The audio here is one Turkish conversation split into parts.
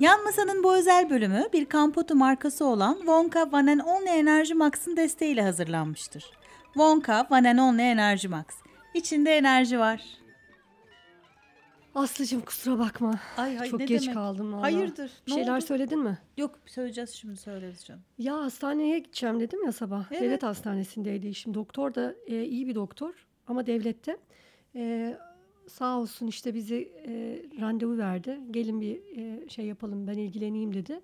Yan Masa'nın bu özel bölümü bir Kampotu markası olan Wonka One and Only Enerji Max'ın desteğiyle hazırlanmıştır. Wonka One and Only Enerji Max. İçinde enerji var. Aslıcığım kusura bakma. Ay, ay, Çok ne geç demek? kaldım valla. Hayırdır? Bir Ne şeyler oldu? söyledin mi? Yok söyleyeceğiz şimdi söyleriz canım. Ya hastaneye gideceğim dedim ya sabah. Evet. Devlet hastanesindeydi işim. Doktor da e, iyi bir doktor ama devlette. E, sağ olsun işte bizi e, randevu verdi. Gelin bir e, şey yapalım ben ilgileneyim dedi.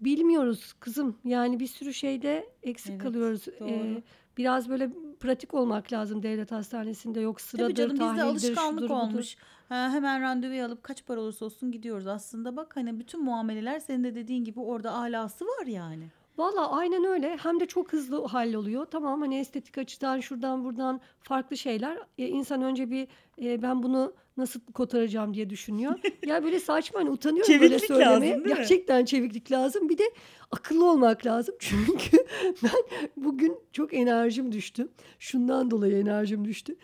Bilmiyoruz kızım. Yani bir sürü şeyde eksik Evet, kalıyoruz. doğru. E, biraz böyle pratik olmak lazım devlet hastanesinde. Yok sıradır, Tabii canım bizde alışkanlık şudur, olmuş. Ha, hemen randevu alıp kaç para olursa olsun gidiyoruz. Aslında bak hani bütün muameleler senin de dediğin gibi orada alası var yani. Valla aynen öyle. Hem de çok hızlı halloluyor. Tamam hani estetik açıdan şuradan buradan farklı şeyler. E, insan önce bir e, ben bunu nasıl kotaracağım diye düşünüyor. ya böyle saçma hani utanıyorum böyle Çeviklik söylemeye. lazım? Gerçekten çeviklik lazım. Bir de akıllı olmak lazım. Çünkü ben bugün çok enerjim düştü. Şundan dolayı enerjim düştü.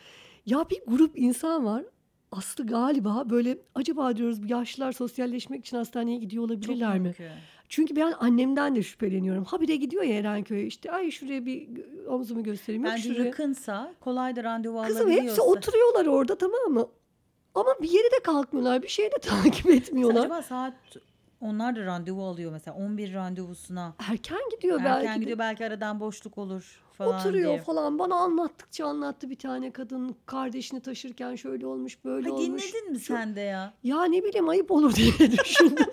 Ya bir grup insan var. Aslı galiba böyle acaba diyoruz bu yaşlılar sosyalleşmek için hastaneye gidiyor olabilirler mi? mümkün. Çünkü ben annemden de şüpheleniyorum. Habire gidiyor ya Erenköy'e işte ay şuraya bir omzumu göstereyim. Bence şuraya. yakınsa kolay da randevu Kızım alabiliyorsa. hepsi oturuyorlar orada tamam mı? Ama bir yere de kalkmıyorlar. Bir şey de takip etmiyorlar. Acaba saat onlar da randevu alıyor mesela 11 randevusuna. Erken gidiyor Erken belki de. gidiyor belki aradan boşluk olur falan Oturuyor diye. falan. Bana anlattıkça anlattı bir tane kadın. Kardeşini taşırken şöyle olmuş böyle Ha, olmuş. dinledin mi Şu- sen de ya? Ya ne bileyim ayıp olur diye düşündüm.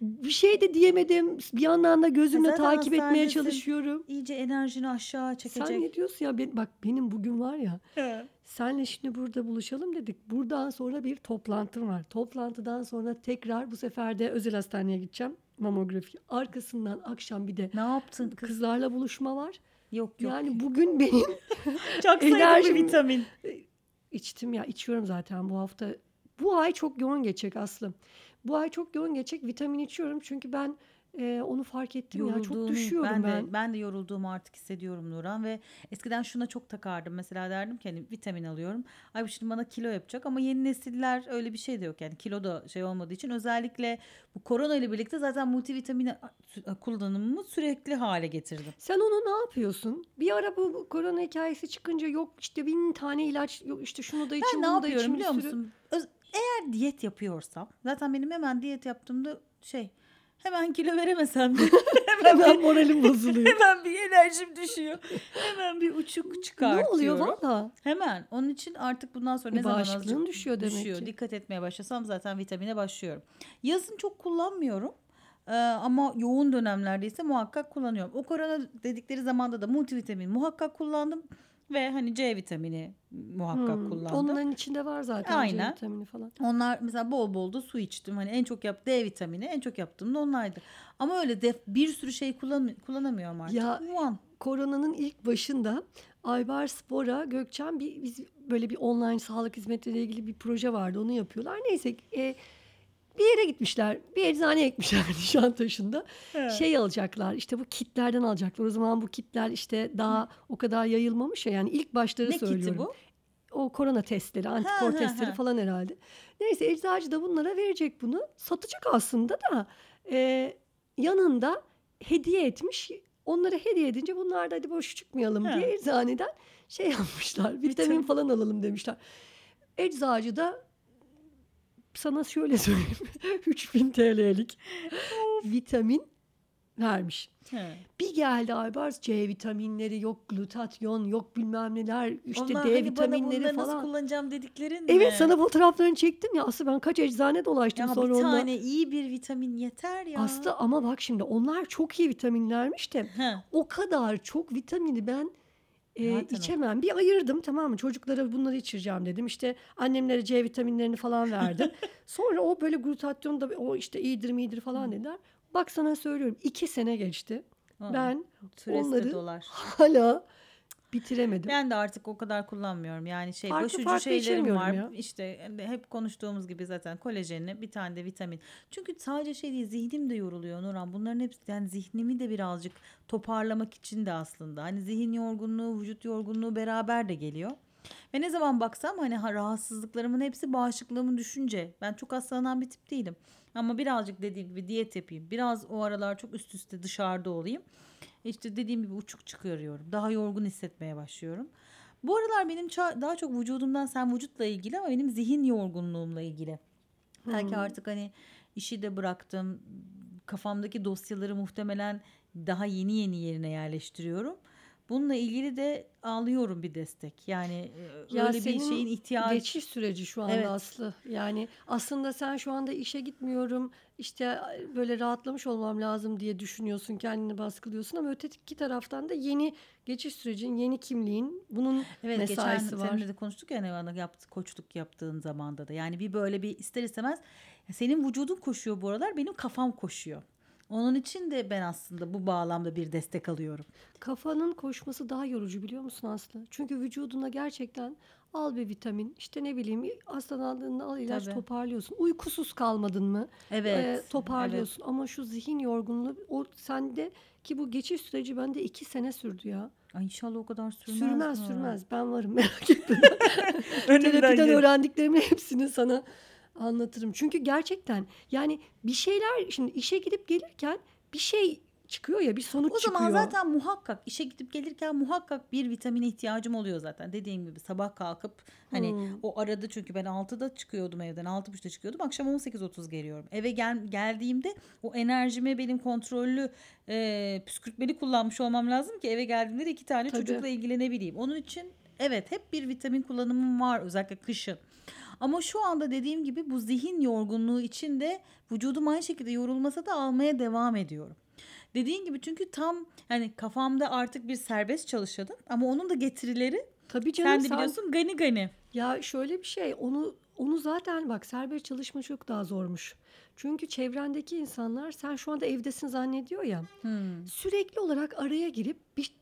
bir şey de diyemedim. Bir yandan da gözümle zaten takip etmeye çalışıyorum. İyice enerjini aşağı çekecek. Sen ne diyorsun ya? Ben, bak benim bugün var ya. Senle şimdi burada buluşalım dedik. Buradan sonra bir toplantım var. Toplantıdan sonra tekrar bu sefer de özel hastaneye gideceğim. Mamografi. Arkasından akşam bir de Ne yaptın kız? kızlarla buluşma var. Yok yok. Yani bugün benim çok sayıda vitamin. içtim ya içiyorum zaten bu hafta. Bu ay çok yoğun geçecek Aslı. Bu ay çok yoğun geçecek. Vitamin içiyorum çünkü ben e, onu fark ettim ya. Çok düşüyorum ben, ben. de ben de yorulduğumu artık hissediyorum Nurhan ve eskiden şuna çok takardım mesela derdim ki hani vitamin alıyorum ay bu şimdi bana kilo yapacak ama yeni nesiller öyle bir şey de yok yani kilo da şey olmadığı için özellikle bu korona ile birlikte zaten multivitamin kullanımımı sürekli hale getirdim. Sen onu ne yapıyorsun? Bir ara bu bu korona hikayesi çıkınca yok işte bin tane ilaç yok işte şunu da için Ben ne bunu da yapıyorum için biliyor sürü. musun? Öz- eğer diyet yapıyorsam zaten benim hemen diyet yaptığımda şey hemen kilo veremesem de Hemen moralim bozuluyor. hemen bir enerjim düşüyor. Hemen bir uçuk ne çıkartıyorum. oluyor valla? Hemen. Onun için artık bundan sonra E, ne zaman azıcık düşüyor demek düşüyor. ki. Dikkat etmeye başlasam zaten vitamine başlıyorum. Yazın çok kullanmıyorum. Ee, ama yoğun dönemlerde ise muhakkak kullanıyorum. O korona dedikleri zamanda da multivitamin muhakkak kullandım. Ve hani C vitamini muhakkak Hmm, kullandım. Onların içinde var zaten C Aynen. vitamini falan. Onlar mesela bol bol da su içtim. Hani en çok yap D vitamini en çok yaptığım da onlardı. Ama öyle def, bir sürü şey kullan, kullanamıyorum artık. Ya, One. Koronanın ilk başında Aybar Spor'a Gökçen bir biz böyle bir online sağlık hizmetleriyle ilgili bir proje vardı. Onu yapıyorlar. Neyse e, bir yere gitmişler. Bir eczaneye gitmişler Nişantaşı'nda. Şey alacaklar. işte bu kitlerden alacaklar. O zaman bu kitler işte daha o kadar yayılmamış ya. Yani ilk başları Ne söylüyorum. kiti bu? o korona testleri, antikor ha, testleri ha. falan herhalde. Neyse eczacı da bunlara verecek bunu. Satacak aslında da e, yanında hediye etmiş. Onlara hediye edince bunlar da hadi boş çıkmayalım Ha. diye eczaneden şey yapmışlar. Vitamin Vitamin. falan alalım demişler. Eczacı da sana şöyle söyleyeyim. 3000 TL'lik vitamin vermiş. He. Bir geldi Aybars C vitaminleri yok glutatyon yok bilmem neler işte Onlar D hani bana vitaminleri nasıl falan. kullanacağım dediklerin Evet mi? sana fotoğraflarını çektim ya Aslı ben kaç eczane dolaştım Ya sonra bir tane iyi bir vitamin yeter ya. Aslı ama bak şimdi onlar çok iyi vitaminlermiş de He. o kadar çok vitamini ben e, Zaten o. içemem. Bir ayırdım tamam mı çocuklara bunları içireceğim dedim. İşte annemlere C vitaminlerini falan verdim. sonra o böyle glutatyon da o işte iyidir midir falan dediler. Bak sana söylüyorum iki sene geçti. Aa, Ben süresi de onları dolar. hala bitiremedim. Ben de artık o kadar kullanmıyorum. Yani şey Farklı başucu farklı şeylerim var. ya. İşte hani hep konuştuğumuz gibi zaten kolajenli bir tane de vitamin. Çünkü sadece şey değil zihnim de yoruluyor Nurhan. Bunların hepsi yani zihnimi de birazcık toparlamak için de aslında. Hani zihin yorgunluğu, vücut yorgunluğu beraber de geliyor. Ve ne zaman baksam hani ha, rahatsızlıklarımın hepsi bağışıklığımın düşünce. Ben çok hastalanan bir tip değilim. Ama birazcık dediğim gibi diyet yapayım. Biraz o aralar çok üst üste dışarıda olayım. İşte dediğim gibi uçuk çıkarıyorum. Daha yorgun hissetmeye başlıyorum. Bu aralar benim daha çok vücudumdan sen vücutla ilgili ama benim zihin yorgunluğumla ilgili. Belki Hmm. artık hani işi de bıraktım. Kafamdaki dosyaları muhtemelen daha yeni yeni yerine yerleştiriyorum. Bununla ilgili de alıyorum bir destek. Yani e, Ya öyle bir şeyin ihtiyacı. Geçiş süreci şu anda Evet. Aslı. Yani aslında sen şu anda işe gitmiyorum, işte böyle rahatlamış olmam lazım diye düşünüyorsun, kendini baskılıyorsun ama öteki taraftan da yeni geçiş sürecin, yeni kimliğin bunun Evet mesaisi geçen var. seninle de konuştuk ya hani bana yaptı, koçluk yaptığın zamanda da. Yani bir böyle bir ister istemez senin vücudun koşuyor bu aralar benim kafam koşuyor. Onun için de ben aslında bu bağlamda bir destek alıyorum. Kafanın koşması daha yorucu biliyor musun Aslı? Çünkü vücuduna gerçekten al bir vitamin, işte ne bileyim hastalandığında al ilaç Tabii. toparlıyorsun. Uykusuz kalmadın mı? Evet. e, toparlıyorsun. Ama şu zihin yorgunluğu o sende ki bu geçiş süreci bende iki sene sürdü ya. Ay inşallah o kadar sürmez. Sürmez Nurhan. sürmez. Ben varım merak etme. Terapiden gel. öğrendiklerimin hepsini sana anlatırım. Çünkü gerçekten yani bir şeyler şimdi işe gidip gelirken bir şey çıkıyor ya bir sonuç O zaman çıkıyor. zaten muhakkak işe gidip gelirken muhakkak bir vitamine ihtiyacım oluyor zaten. Dediğim gibi sabah kalkıp hani Hmm. o arada çünkü ben 6'da çıkıyordum evden 6.30'da çıkıyordum. Akşam 18.30 geliyorum. Eve gel, geldiğimde o enerjimi benim kontrollü e, püskürtmeli kullanmış olmam lazım ki eve geldiğimde de iki tane Tabii. çocukla ilgilenebileyim. Onun için evet hep bir vitamin kullanımım var özellikle kışın. Ama şu anda dediğim gibi bu zihin yorgunluğu için de vücudum aynı şekilde yorulmasa da almaya devam ediyorum. Dediğin gibi çünkü tam hani kafamda artık bir serbest çalışıyordum ama onun da getirileri Tabii canım sen de sen- biliyorsun gani gani. Ya şöyle bir şey onu onu zaten bak serbest çalışma çok daha zormuş. Çünkü çevrendeki insanlar sen şu anda evdesin zannediyor ya. Hmm. Sürekli olarak araya girip bir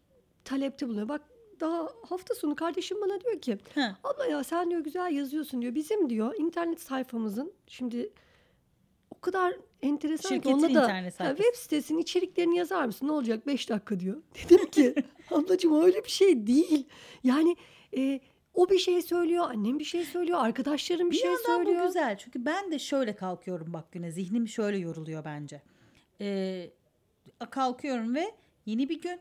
talepte bulunuyor. Bak daha hafta sonu kardeşim bana diyor ki Heh. abla ya sen diyor güzel yazıyorsun diyor. Bizim diyor internet sayfamızın şimdi o kadar enteresan ki Şirketin onda da internet ha, sayfası. web sitesinin içeriklerini yazar mısın? Ne olacak 5 dakika diyor. Dedim ki ablacığım öyle bir şey değil. Yani e, o bir şey söylüyor, annem bir şey söylüyor, arkadaşlarım bir, Bir şey yandan söylüyor. bu güzel çünkü ben de şöyle kalkıyorum bak güne zihnim şöyle yoruluyor bence. Ee, kalkıyorum ve yeni bir gün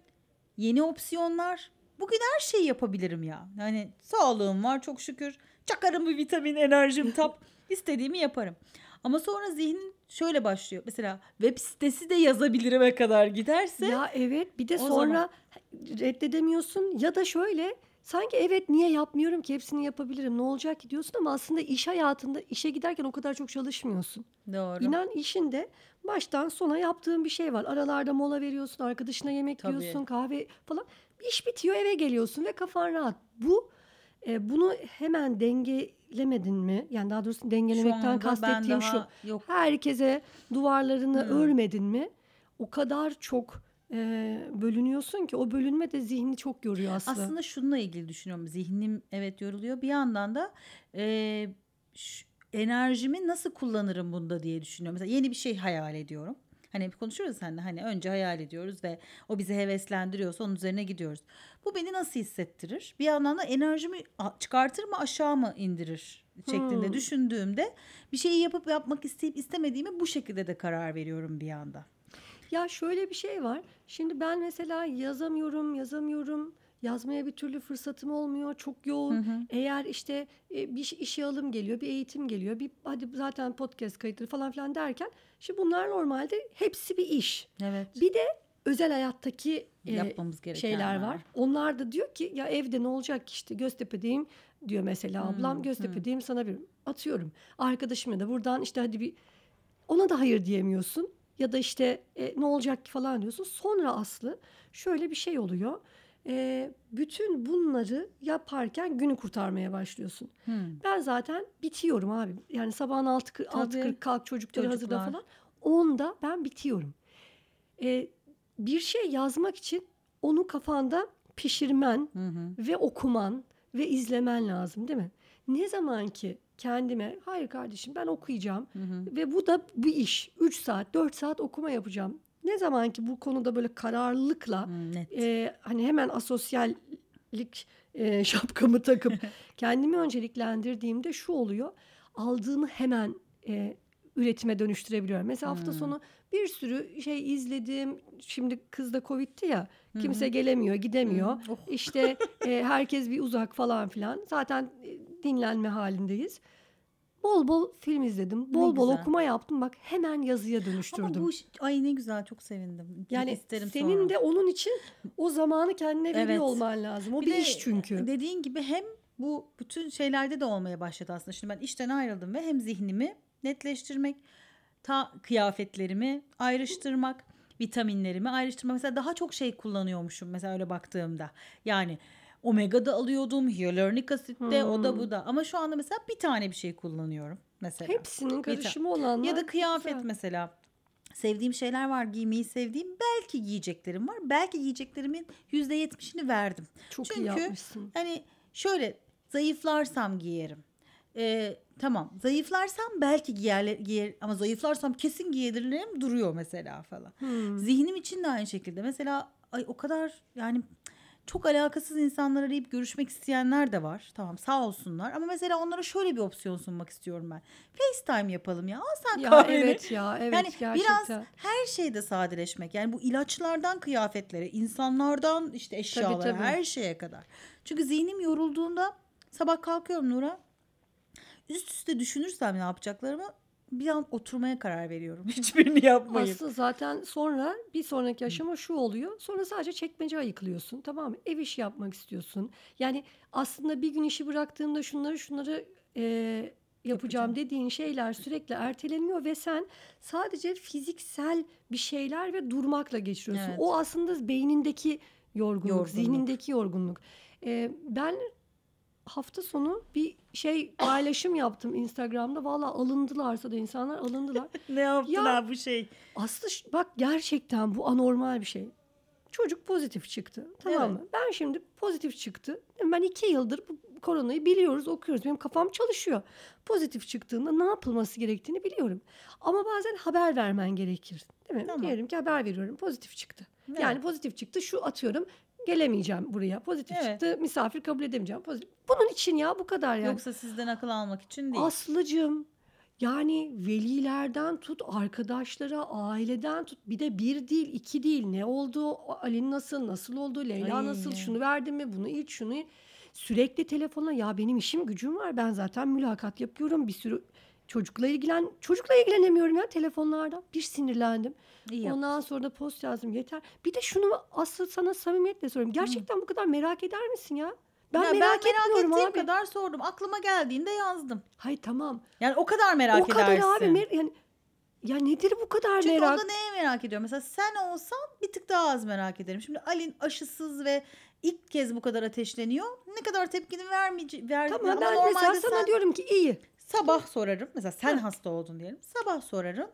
yeni opsiyonlar bugün her şeyi yapabilirim ya. Yani sağlığım var çok şükür çakarım bir vitamin enerjim tap istediğimi yaparım. Ama sonra zihnin şöyle başlıyor. Mesela web sitesi de yazabilirime kadar giderse Ya evet bir de sonra reddedemiyorsun ya da şöyle sanki evet niye yapmıyorum ki hepsini yapabilirim ne olacak ki diyorsun ama aslında iş hayatında işe giderken o kadar çok çalışmıyorsun. doğru. İnan işinde baştan sona yaptığın bir şey var. Aralarda mola veriyorsun, arkadaşına yemek Tabii. yiyorsun, kahve falan. İş bitiyor eve geliyorsun ve kafan rahat. Bu e, bunu hemen dengelemedin mi? Yani daha doğrusu Şu dengelemekten ben kastettiğim şu. yok Herkese duvarlarını Hmm. örmedin mi? O kadar çok e, bölünüyorsun ki o bölünme de zihni çok yoruyor aslında. Aslında şununla ilgili düşünüyorum. Zihnim evet yoruluyor. Bir yandan da e, ş- enerjimi nasıl kullanırım bunda diye düşünüyorum. Mesela yeni bir şey hayal ediyorum. Hani hep konuşuyoruz seninle hani önce hayal ediyoruz ve o bizi heveslendiriyorsa onun üzerine gidiyoruz. Bu beni nasıl hissettirir? Bir yandan da enerjimi çıkartır mı aşağı mı indirir şeklinde Hmm. düşündüğümde bir şeyi yapıp yapmak isteyip istemediğimi bu şekilde de karar veriyorum bir anda. Ya şöyle bir şey var. Şimdi ben mesela yazamıyorum, yazamıyorum. Yazmaya bir türlü fırsatım olmuyor. Çok yoğun. Hı hı. Eğer işte e, bir iş- işe alım geliyor, bir eğitim geliyor, bir hadi zaten podcast kayıtları falan filan derken şimdi bunlar normalde hepsi bir iş. Evet. Bir de özel hayattaki e, Yapmamız gerekenler şeyler var. Onlar da diyor ki ya evde ne olacak işte Göztepe'deyim diyor mesela ablam. Hmm, Göztepe'deyim sana bir atıyorum. Arkadaşıma da buradan işte hadi bir ona da hayır diyemiyorsun. Ya da işte e, ne olacak ki falan diyorsun. Sonra Aslı şöyle bir şey oluyor. E, bütün bunları yaparken günü kurtarmaya başlıyorsun. Hmm. Ben zaten bitiyorum abi. Yani sabahın 6 Tabii. 6.40 kalk çocukları hazırla falan. Onda ben bitiyorum. Ee, bir şey yazmak için onu kafanda pişirmen Hı hı. ve okuman ve izlemen lazım değil mi? Ne zaman ki kendime hayır kardeşim ben okuyacağım Hı hı. ve bu da bu iş 3 saat 4 saat okuma yapacağım. Ne zaman ki bu konuda böyle kararlılıkla Hmm, net. e, hani hemen asosyal önceliklik e, şapkamı takıp kendimi önceliklendirdiğimde şu oluyor. Aldığımı hemen e, üretime dönüştürebiliyorum. Mesela hafta Hmm. sonu bir sürü şey izledim. Şimdi kız da Covid'ti ya. Hı. Kimse gelemiyor, gidemiyor. Hı. Oh. İşte e, herkes bir uzak falan filan. Zaten e, dinlenme halindeyiz. Bol bol film izledim. Bol bol güzel. okuma yaptım. Bak hemen yazıya dönüştürdüm. Ama bu iş- ay ne güzel çok sevindim. yani isterim senin sonra. de onun için o zamanı kendine veriyor Evet. olman lazım. O bir, de iş çünkü. Dediğin gibi hem bu bütün şeylerde de olmaya başladı aslında. Şimdi ben işten ayrıldım ve hem zihnimi netleştirmek, ta kıyafetlerimi ayrıştırmak, vitaminlerimi ayrıştırmak. Mesela daha çok şey kullanıyormuşum mesela öyle baktığımda. Yani omega da alıyordum, hyaluronik asit de o da Hmm. bu da. Ama şu anda mesela bir tane bir şey kullanıyorum mesela. Hepsinin karışımı olanlar. Ya da kıyafet güzel. mesela. Sevdiğim şeyler var, giymeyi sevdiğim. Belki giyeceklerim var. Belki giyeceklerimin %70'ini verdim. Çok iyi Çünkü yapmışsın. Hani şöyle zayıflarsam giyerim. Ee, tamam zayıflarsam belki giyer, giyer ama zayıflarsam kesin giyeririm duruyor mesela falan. Hmm. Zihnim için de aynı şekilde. Mesela ay o kadar yani çok alakasız insanlar arayıp görüşmek isteyenler de var. Tamam sağ olsunlar ama mesela onlara şöyle bir opsiyon sunmak istiyorum ben. FaceTime yapalım ya. Al sen Ya kahveni. evet ya evet yani gerçekten. biraz her şeyde sadeleşmek. Yani bu ilaçlardan kıyafetlere, insanlardan işte eşyalara, tabii. her şeye kadar. Çünkü zihnim yorulduğunda sabah kalkıyorum Nura. Üst üste düşünürsem ne yapacaklarımı bir an oturmaya karar veriyorum. Hiçbirini yapmayıp. Aslında zaten sonra bir sonraki aşama şu oluyor. Sonra sadece çekmece ayıklıyorsun. Tamam mı? Ev işi yapmak istiyorsun. Yani aslında bir gün işi bıraktığında şunları şunları e, yapacağım Yapacağım. dediğin şeyler sürekli erteleniyor ve sen sadece fiziksel bir şeyler ve durmakla geçiriyorsun. Evet. O aslında beynindeki yorgunluk, Yorgunluk. zihnindeki yorgunluk. E, ben hafta sonu bir şey paylaşım yaptım Instagram'da. Valla alındılarsa da insanlar alındılar. ne yaptılar bu şey? Aslı bak gerçekten bu anormal bir şey. Çocuk pozitif çıktı. Tamam Evet. mı? Ben şimdi pozitif çıktı. Ben iki yıldır bu koronayı biliyoruz, okuyoruz. Benim kafam çalışıyor. Pozitif çıktığında ne yapılması gerektiğini biliyorum. Ama bazen haber vermen gerekir. Değil mi? Tamam. Diyelim ki haber veriyorum. Pozitif çıktı. Evet. Yani pozitif çıktı. Şu atıyorum gelemeyeceğim buraya. Pozitif Evet. çıktı. Misafir kabul edemeyeceğim. Pozitif. Bunun için ya bu kadar yani. Yoksa sizden akıl almak için değil. Aslıcığım yani velilerden tut arkadaşlara aileden tut bir de bir değil iki değil ne oldu Ali nasıl nasıl oldu Leyla Ay. nasıl şunu verdim mi bunu iç şunu iç. sürekli telefonla ya benim işim gücüm var ben zaten mülakat yapıyorum bir sürü çocukla ilgilen çocukla ilgilenemiyorum ya telefonlardan bir sinirlendim. İyi yap- Ondan sonra da post yazdım yeter. Bir de şunu asıl sana samimiyetle soruyorum. Gerçekten bu kadar merak eder misin ya? Ben Ya merak, etmiyorum ettiğim abi. kadar sordum. Aklıma geldiğinde yazdım. Hay tamam. Yani o kadar merak o kadar edersin. abi yani ya nedir bu kadar Çünkü merak? onda neye merak ediyorum? Mesela sen olsan bir tık daha az merak ederim. Şimdi Alin aşısız ve ilk kez bu kadar ateşleniyor. Ne kadar tepkini vermeyecek. Ver, Tamam ama ben mesela normalde sana sen diyorum ki iyi. Sabah sorarım. Mesela sen Ha. hasta oldun diyelim. Sabah sorarım.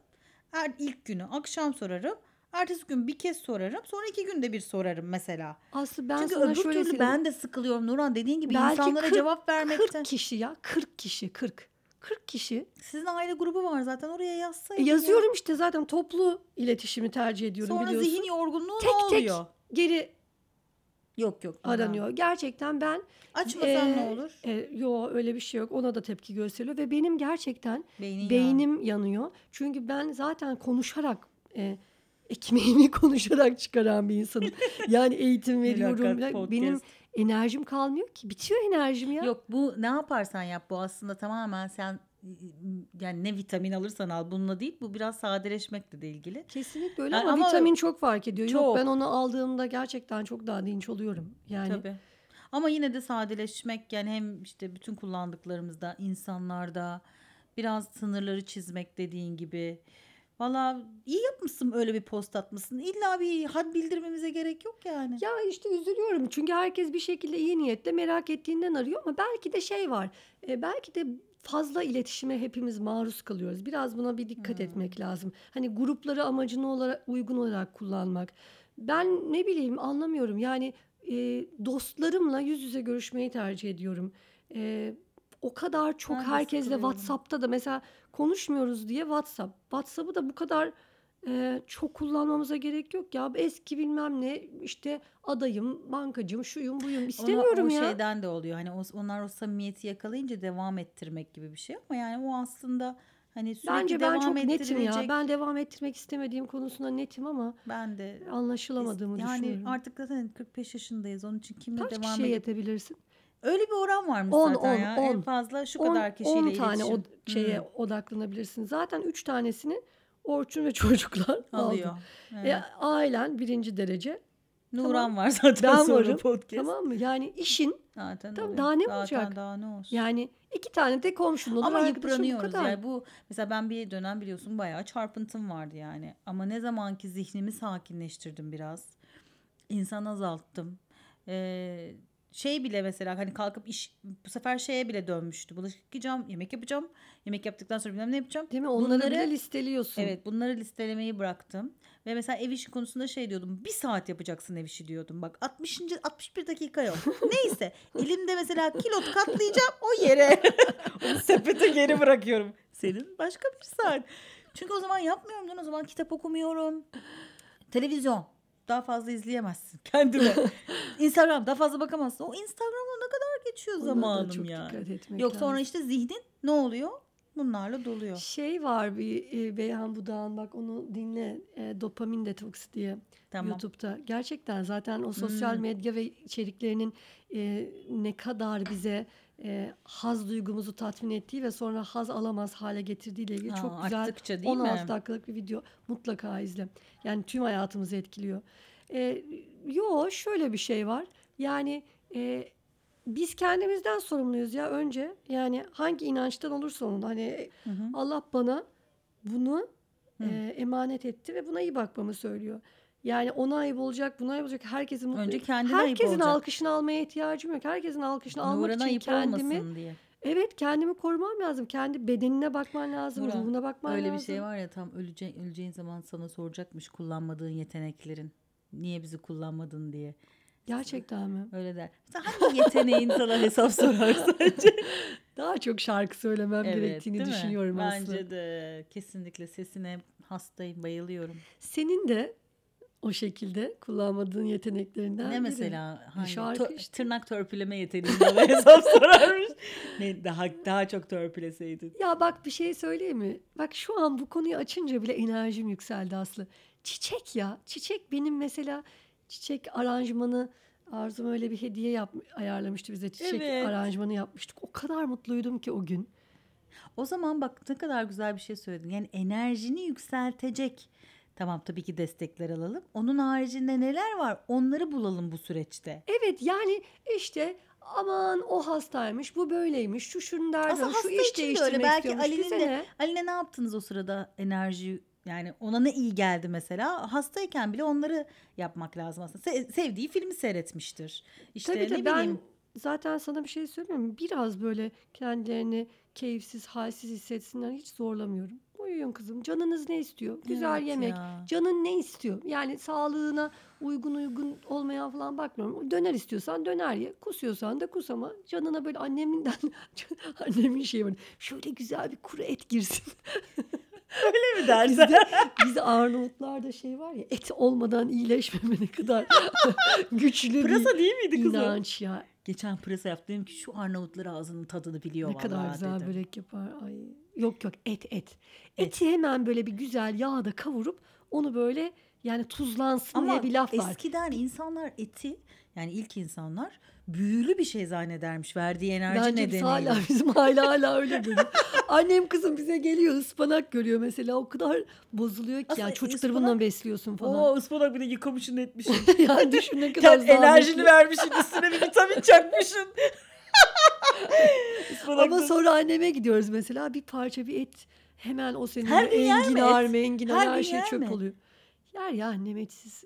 Er, ilk günü akşam sorarım. Ertesi gün bir kez sorarım. Sonra iki günde bir sorarım mesela. Aslı ben Çünkü sana öbür şöyle türlü söyleyeyim. ben de sıkılıyorum Nurhan. Dediğin gibi Belki insanlara 40 cevap vermekten. 40 kişi ya 40 kişi 40. 40 kişi. Sizin aile grubu var zaten oraya E, yazsaydın. ya. yazıyorum işte zaten toplu iletişimi tercih ediyorum Sonra biliyorsun. zihin yorgunluğu tek ne tek oluyor? geri Yok yok. Aranıyor. Gerçekten ben Açmasan e, ne olur? e, yo öyle bir şey yok. Ona da tepki gösteriyor ve benim gerçekten Beynin. Beynim yanıyor. Çünkü ben zaten konuşarak e, ekmeğimi konuşarak çıkaran bir insanım. Yani eğitim veriyorum. Benim enerjim kalmıyor ki. Bitiyor enerjim ya. Yok bu ne yaparsan yap bu aslında tamamen sen yani ne vitamin alırsan al bununla değil bu biraz sadeleşmekle de ilgili. Kesinlikle öyle Yani ama, ama- vitamin çok fark ediyor. Yok Çok. ben onu aldığımda gerçekten çok daha dinç oluyorum. Yani Tabii. Ama yine de sadeleşmek yani hem işte bütün kullandıklarımızda insanlarda biraz sınırları çizmek dediğin gibi. Valla iyi yapmışsın öyle bir post atmışsın. İlla bir had bildirmemize gerek yok yani. Ya işte üzülüyorum çünkü herkes bir şekilde iyi niyetle merak ettiğinden arıyor ama belki de şey var. e, belki de fazla iletişime hepimiz maruz kalıyoruz. Biraz buna bir dikkat Hmm. etmek lazım. Hani grupları amacına olarak uygun olarak kullanmak. Ben ne bileyim anlamıyorum. Yani e, dostlarımla yüz yüze görüşmeyi tercih ediyorum. E, o kadar çok Ben herkesle sıkılıyorum. WhatsApp'ta da mesela konuşmuyoruz diye WhatsApp. WhatsApp'ı da bu kadar e, çok kullanmamıza gerek yok ya. Eski bilmem ne işte adayım, bankacım, şuyum, buyum Ona, istemiyorum o ya. şeyden de oluyor. Hani o, onlar o samimiyeti yakalayınca devam ettirmek gibi bir şey ama yani o aslında hani sürekli Bence ben devam çok netim ya. Ben devam ettirmek istemediğim konusunda netim ama Ben de anlaşılamadığımı yani düşünüyorum. artık zaten 45 yaşındayız. Onun için kimle Kaç devam kişiye edip yetebilirsin? öyle bir oran varmış 10 zaten 10 ya. En 10. fazla şu 10 kadar kişiyle 10 tane o şeye Hmm, odaklanabilirsin. Zaten 3 tanesini Orçun ve çocuklar alıyor. E, Evet. ailen birinci derece. Nuran Tamam. var zaten Ben sonra varım. podcast. Tamam mı? Yani işin Zaten öyle. daha ne Zaten olacak? daha ne olsun. yani iki tane de komşun olur Ama arkadaşın bu yıpranıyoruz kadar. yani bu mesela ben bir dönem biliyorsun bayağı çarpıntım vardı yani ama ne zamanki zihnimi sakinleştirdim biraz insan azalttım Ee, şey bile mesela hani kalkıp iş bu sefer şeye bile dönmüştü bulaşık yıkayacağım yemek yapacağım yemek yaptıktan sonra bilmem ne yapacağım Değil mi? Onları Bunları- bile listeliyorsun. Evet bunları listelemeyi bıraktım. Ve mesela ev işi konusunda şey diyordum. Bir saat yapacaksın ev işi diyordum. Bak 60. 61 dakika yok. Neyse elimde mesela kilot katlayacağım o yere. Onu sepete geri bırakıyorum. Senin başka bir saat. Çünkü o zaman yapmıyorum. O zaman kitap okumuyorum. Televizyon. Daha fazla izleyemezsin kendine. Instagram daha fazla bakamazsın. O Instagram'a ne kadar geçiyor Ona zamanım çok yani. dikkat etmek Yok sonra lazım. işte zihnin ne oluyor? Bunlarla doluyor. Şey var bir e, Beyhan Budağ'ın bak onu dinle e, dopamin detoks diye Tamam. YouTube'da. Gerçekten zaten o sosyal Hmm. medya ve içeriklerinin e, ne kadar bize e, haz duygumuzu tatmin ettiği ve sonra haz alamaz hale getirdiği ile ilgili Ha, çok güzel arttıkça değil 16 mi? dakikalık bir video mutlaka izle. Yani tüm hayatımızı etkiliyor. E, yo şöyle bir şey var. Yani e, biz kendimizden sorumluyuz ya önce. Yani hangi inançtan olursa olsun hani Hı hı. Allah bana bunu Hı. e, emanet etti ve buna iyi bakmamı söylüyor. Yani ona ayıp olacak, buna ayıp olacak. Herkesin mutlu. Önce kendine ayıp Herkesin olacak. alkışını almaya ihtiyacım yok. Herkesin alkışını almak Nurhan'a için ayıp kendimi diye. evet kendimi korumam lazım. Kendi bedenine bakman lazım, Nurhan, ruhuna bakman Öyle lazım. bir şey var ya tam öleceğin, öleceğin zaman sana soracakmış kullanmadığın yeteneklerin. Niye bizi kullanmadın diye. Gerçekten mi? Öyle der. Hangi yeteneğin sana hesap sorar sence? Daha çok şarkı söylemem gerektiğini değil mi? düşünüyorum Bence aslında. de kesinlikle sesine hastayım, bayılıyorum. Senin de o şekilde kullanmadığın yeteneklerinden ne biri. mesela hangi şarkı tö- işte. tırnak törpüleme yeteneğin bana hesap sorarmış. Ne daha daha çok törpüleseydin. Ya bak bir şey söyleyeyim mi? Bak şu an bu konuyu açınca bile enerjim yükseldi Aslı. Çiçek ya. Çiçek benim mesela çiçek aranjmanı Arzum öyle bir hediye yap, ayarlamıştı bize. Çiçek Evet. aranjmanı yapmıştık. O kadar mutluydum ki o gün. O zaman bak ne kadar güzel bir şey söyledin. Yani enerjini yükseltecek. Tamam tabii ki destekler alalım. Onun haricinde neler var? Onları bulalım bu süreçte. Evet yani işte aman o hastaymış, bu böyleymiş, şu şunu derdi, Aslında şu iş değiştirmek öyle. Belki. Ali'nin de ne? Ali'ne ne yaptınız o sırada enerji yani ona ne iyi geldi mesela? Hastayken bile onları yapmak lazım aslında. Se- sevdiği filmi seyretmiştir. İşte Tabii ne de ben bileyim. zaten sana bir şey söyleyeyim mi? Biraz böyle kendilerini keyifsiz, halsiz hissetsinler hiç zorlamıyorum. Uyuyun kızım. Canınız ne istiyor? Güzel Evet yemek. ya. Canın ne istiyor? Yani sağlığına uygun uygun olmayan falan bakmıyorum. Döner istiyorsan döner ye. Kusuyorsan da kus ama canına böyle anneminden annemin şeyi var. Şöyle güzel bir kuru et girsin. Öyle mi dersin? Bizde, bizde Arnavutlarda şey var ya et olmadan iyileşmeme ne kadar güçlü bir Pırasa değil miydi kızım? inanç ya. Geçen pırasa yaptım ki şu Arnavutlar ağzının tadını biliyor Ne kadar vallahi güzel dedim. börek yapar. Ay. Yok yok et et. Eti hemen böyle bir güzel yağda kavurup onu böyle yani tuzlansın Ama diye bir laf var. eskiden insanlar eti yani ilk insanlar büyülü bir şey zannedermiş verdiği enerji Bence biz nedeniyle. hala bizim hala hala öyle görüyor. Annem kızım bize geliyor ıspanak görüyor mesela o kadar bozuluyor ki Aslında ya çocukları ıspanak- bununla besliyorsun falan. Oo ıspanak bir de yıkamışsın etmişsin. yani düşün ne kadar enerjini vermişsin üstüne bir vitamin çakmışsın. Ama sonra anneme gidiyoruz mesela bir parça bir et hemen o senin Her enginar menginar Her her, şey çöp mi? oluyor. Yer ya annem etsiz.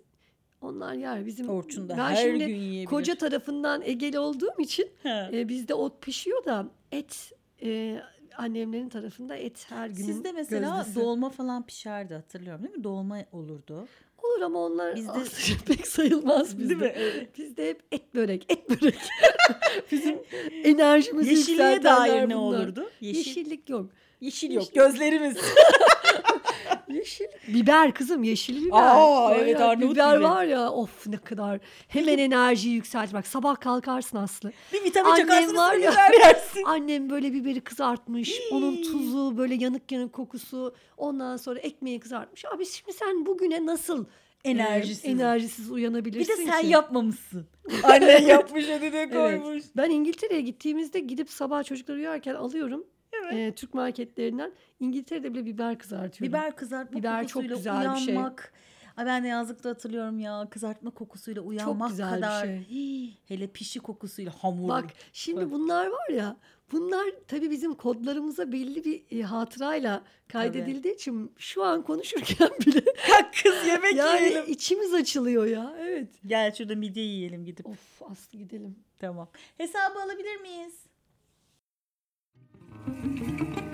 Onlar yer bizim. Orçun da ben her şimdi gün yiyebilir. koca tarafından Egeli olduğum için e, bizde ot pişiyor da et e, annemlerin tarafında et her gün Sizde mesela gözdesi. dolma falan pişerdi hatırlıyorum değil mi? Dolma olurdu. Olur ama onlar Bizde- pek sayılmaz bizde. Değil mi? Evet. Bizde hep et börek, et börek. Bizim enerjimizi Yeşilliğe yükseltenler dair ne bunlar. olurdu? Yeşil, Yeşillik yok. yeşil yok. Gözlerimiz. Yeşil. Biber kızım yeşil biber. Aa, Aynen, evet, Arnavut Biber biberi. var ya of ne kadar. Hemen enerjiyi yükselt. Bak sabah kalkarsın Aslı. Bir vitamin Annem çakarsın var ya. biber yersin. Annem böyle biberi kızartmış. onun tuzu böyle yanık yanık kokusu. Ondan sonra ekmeği kızartmış. Abi şimdi sen bugüne nasıl e, Enerjisiz. enerjisiz Bir uyanabilirsin de sen ki? yapmamışsın. Annen yapmış önüne Evet. koymuş. Ben İngiltere'ye gittiğimizde gidip sabah çocuklar uyarken alıyorum. Evet. e, Türk marketlerinden. İngiltere'de bile biber kızartıyorum. Biber kızartma Biber çok güzel bir şey. uyanmak. Ay ben de yazlıkta hatırlıyorum ya kızartma kokusuyla uyanmak güzel bir kadar. şey. Hii, hele pişi kokusuyla hamur. Bak şimdi Bak. bunlar var ya bunlar tabii bizim kodlarımıza belli bir e, hatırayla kaydedildiği için şu an konuşurken bile Kalk kız yemek yani yiyelim. içimiz açılıyor ya. Evet. Gel şurada midye yiyelim gidip. Of Aslı gidelim. Tamam. Hesabı alabilir miyiz? Música